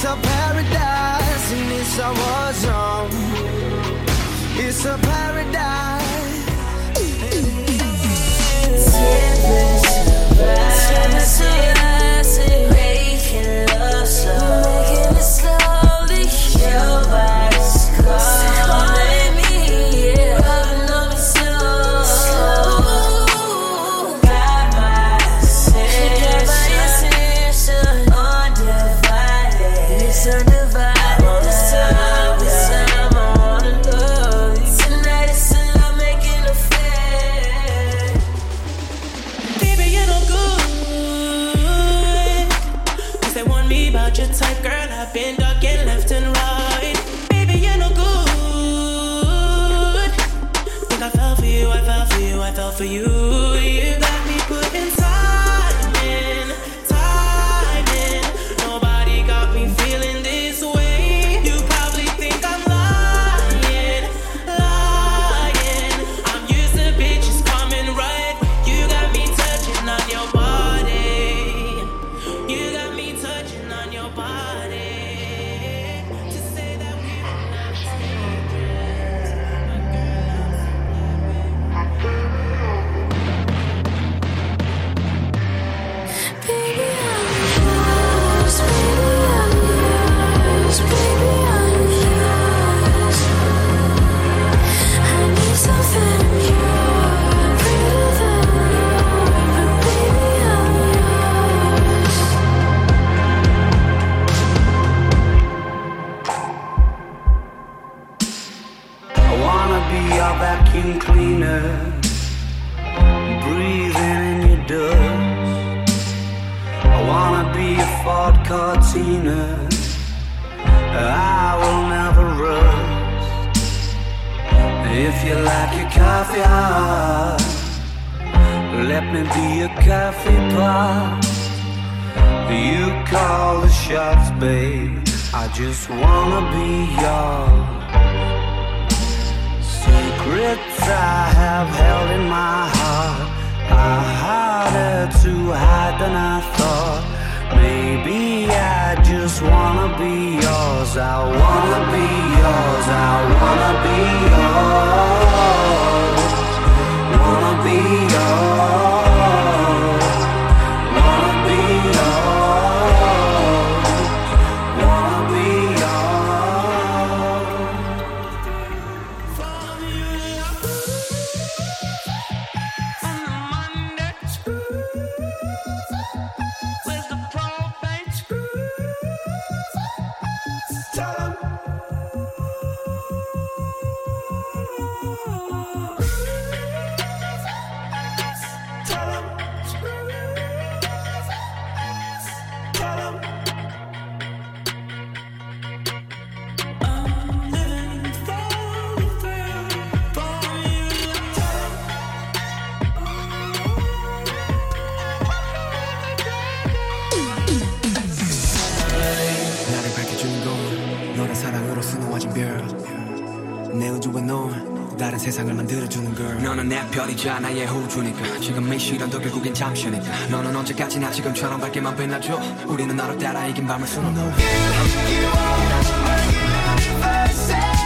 It's a paradise and it's our war zone. It's a paradise. Your type, girl. I've been ducking left and right. Baby, you're no good. Think I fell for you, I fell for you, I fell for you. You vacuum cleaner, breathing in your dust. I wanna be a Ford Cortina, I will never rust. If you like your coffee hot, let me be a coffee pot. You call the shots, babe. I just wanna be yours. Secrets I have held in my heart are harder to hide than I thought. Maybe I just wanna be yours. I wanna be yours. I wanna be yours. 우주에 넌 다른 세상을 만들어주는 걸 너는 내 별이자 나의 호주니까. 지금 이 시련도 결국엔 잠시니까. 너는 언제까지나 지금처럼 밝게만 빛나줘. 우리는 너를 따라 이긴 밤을 수놓 You are my universe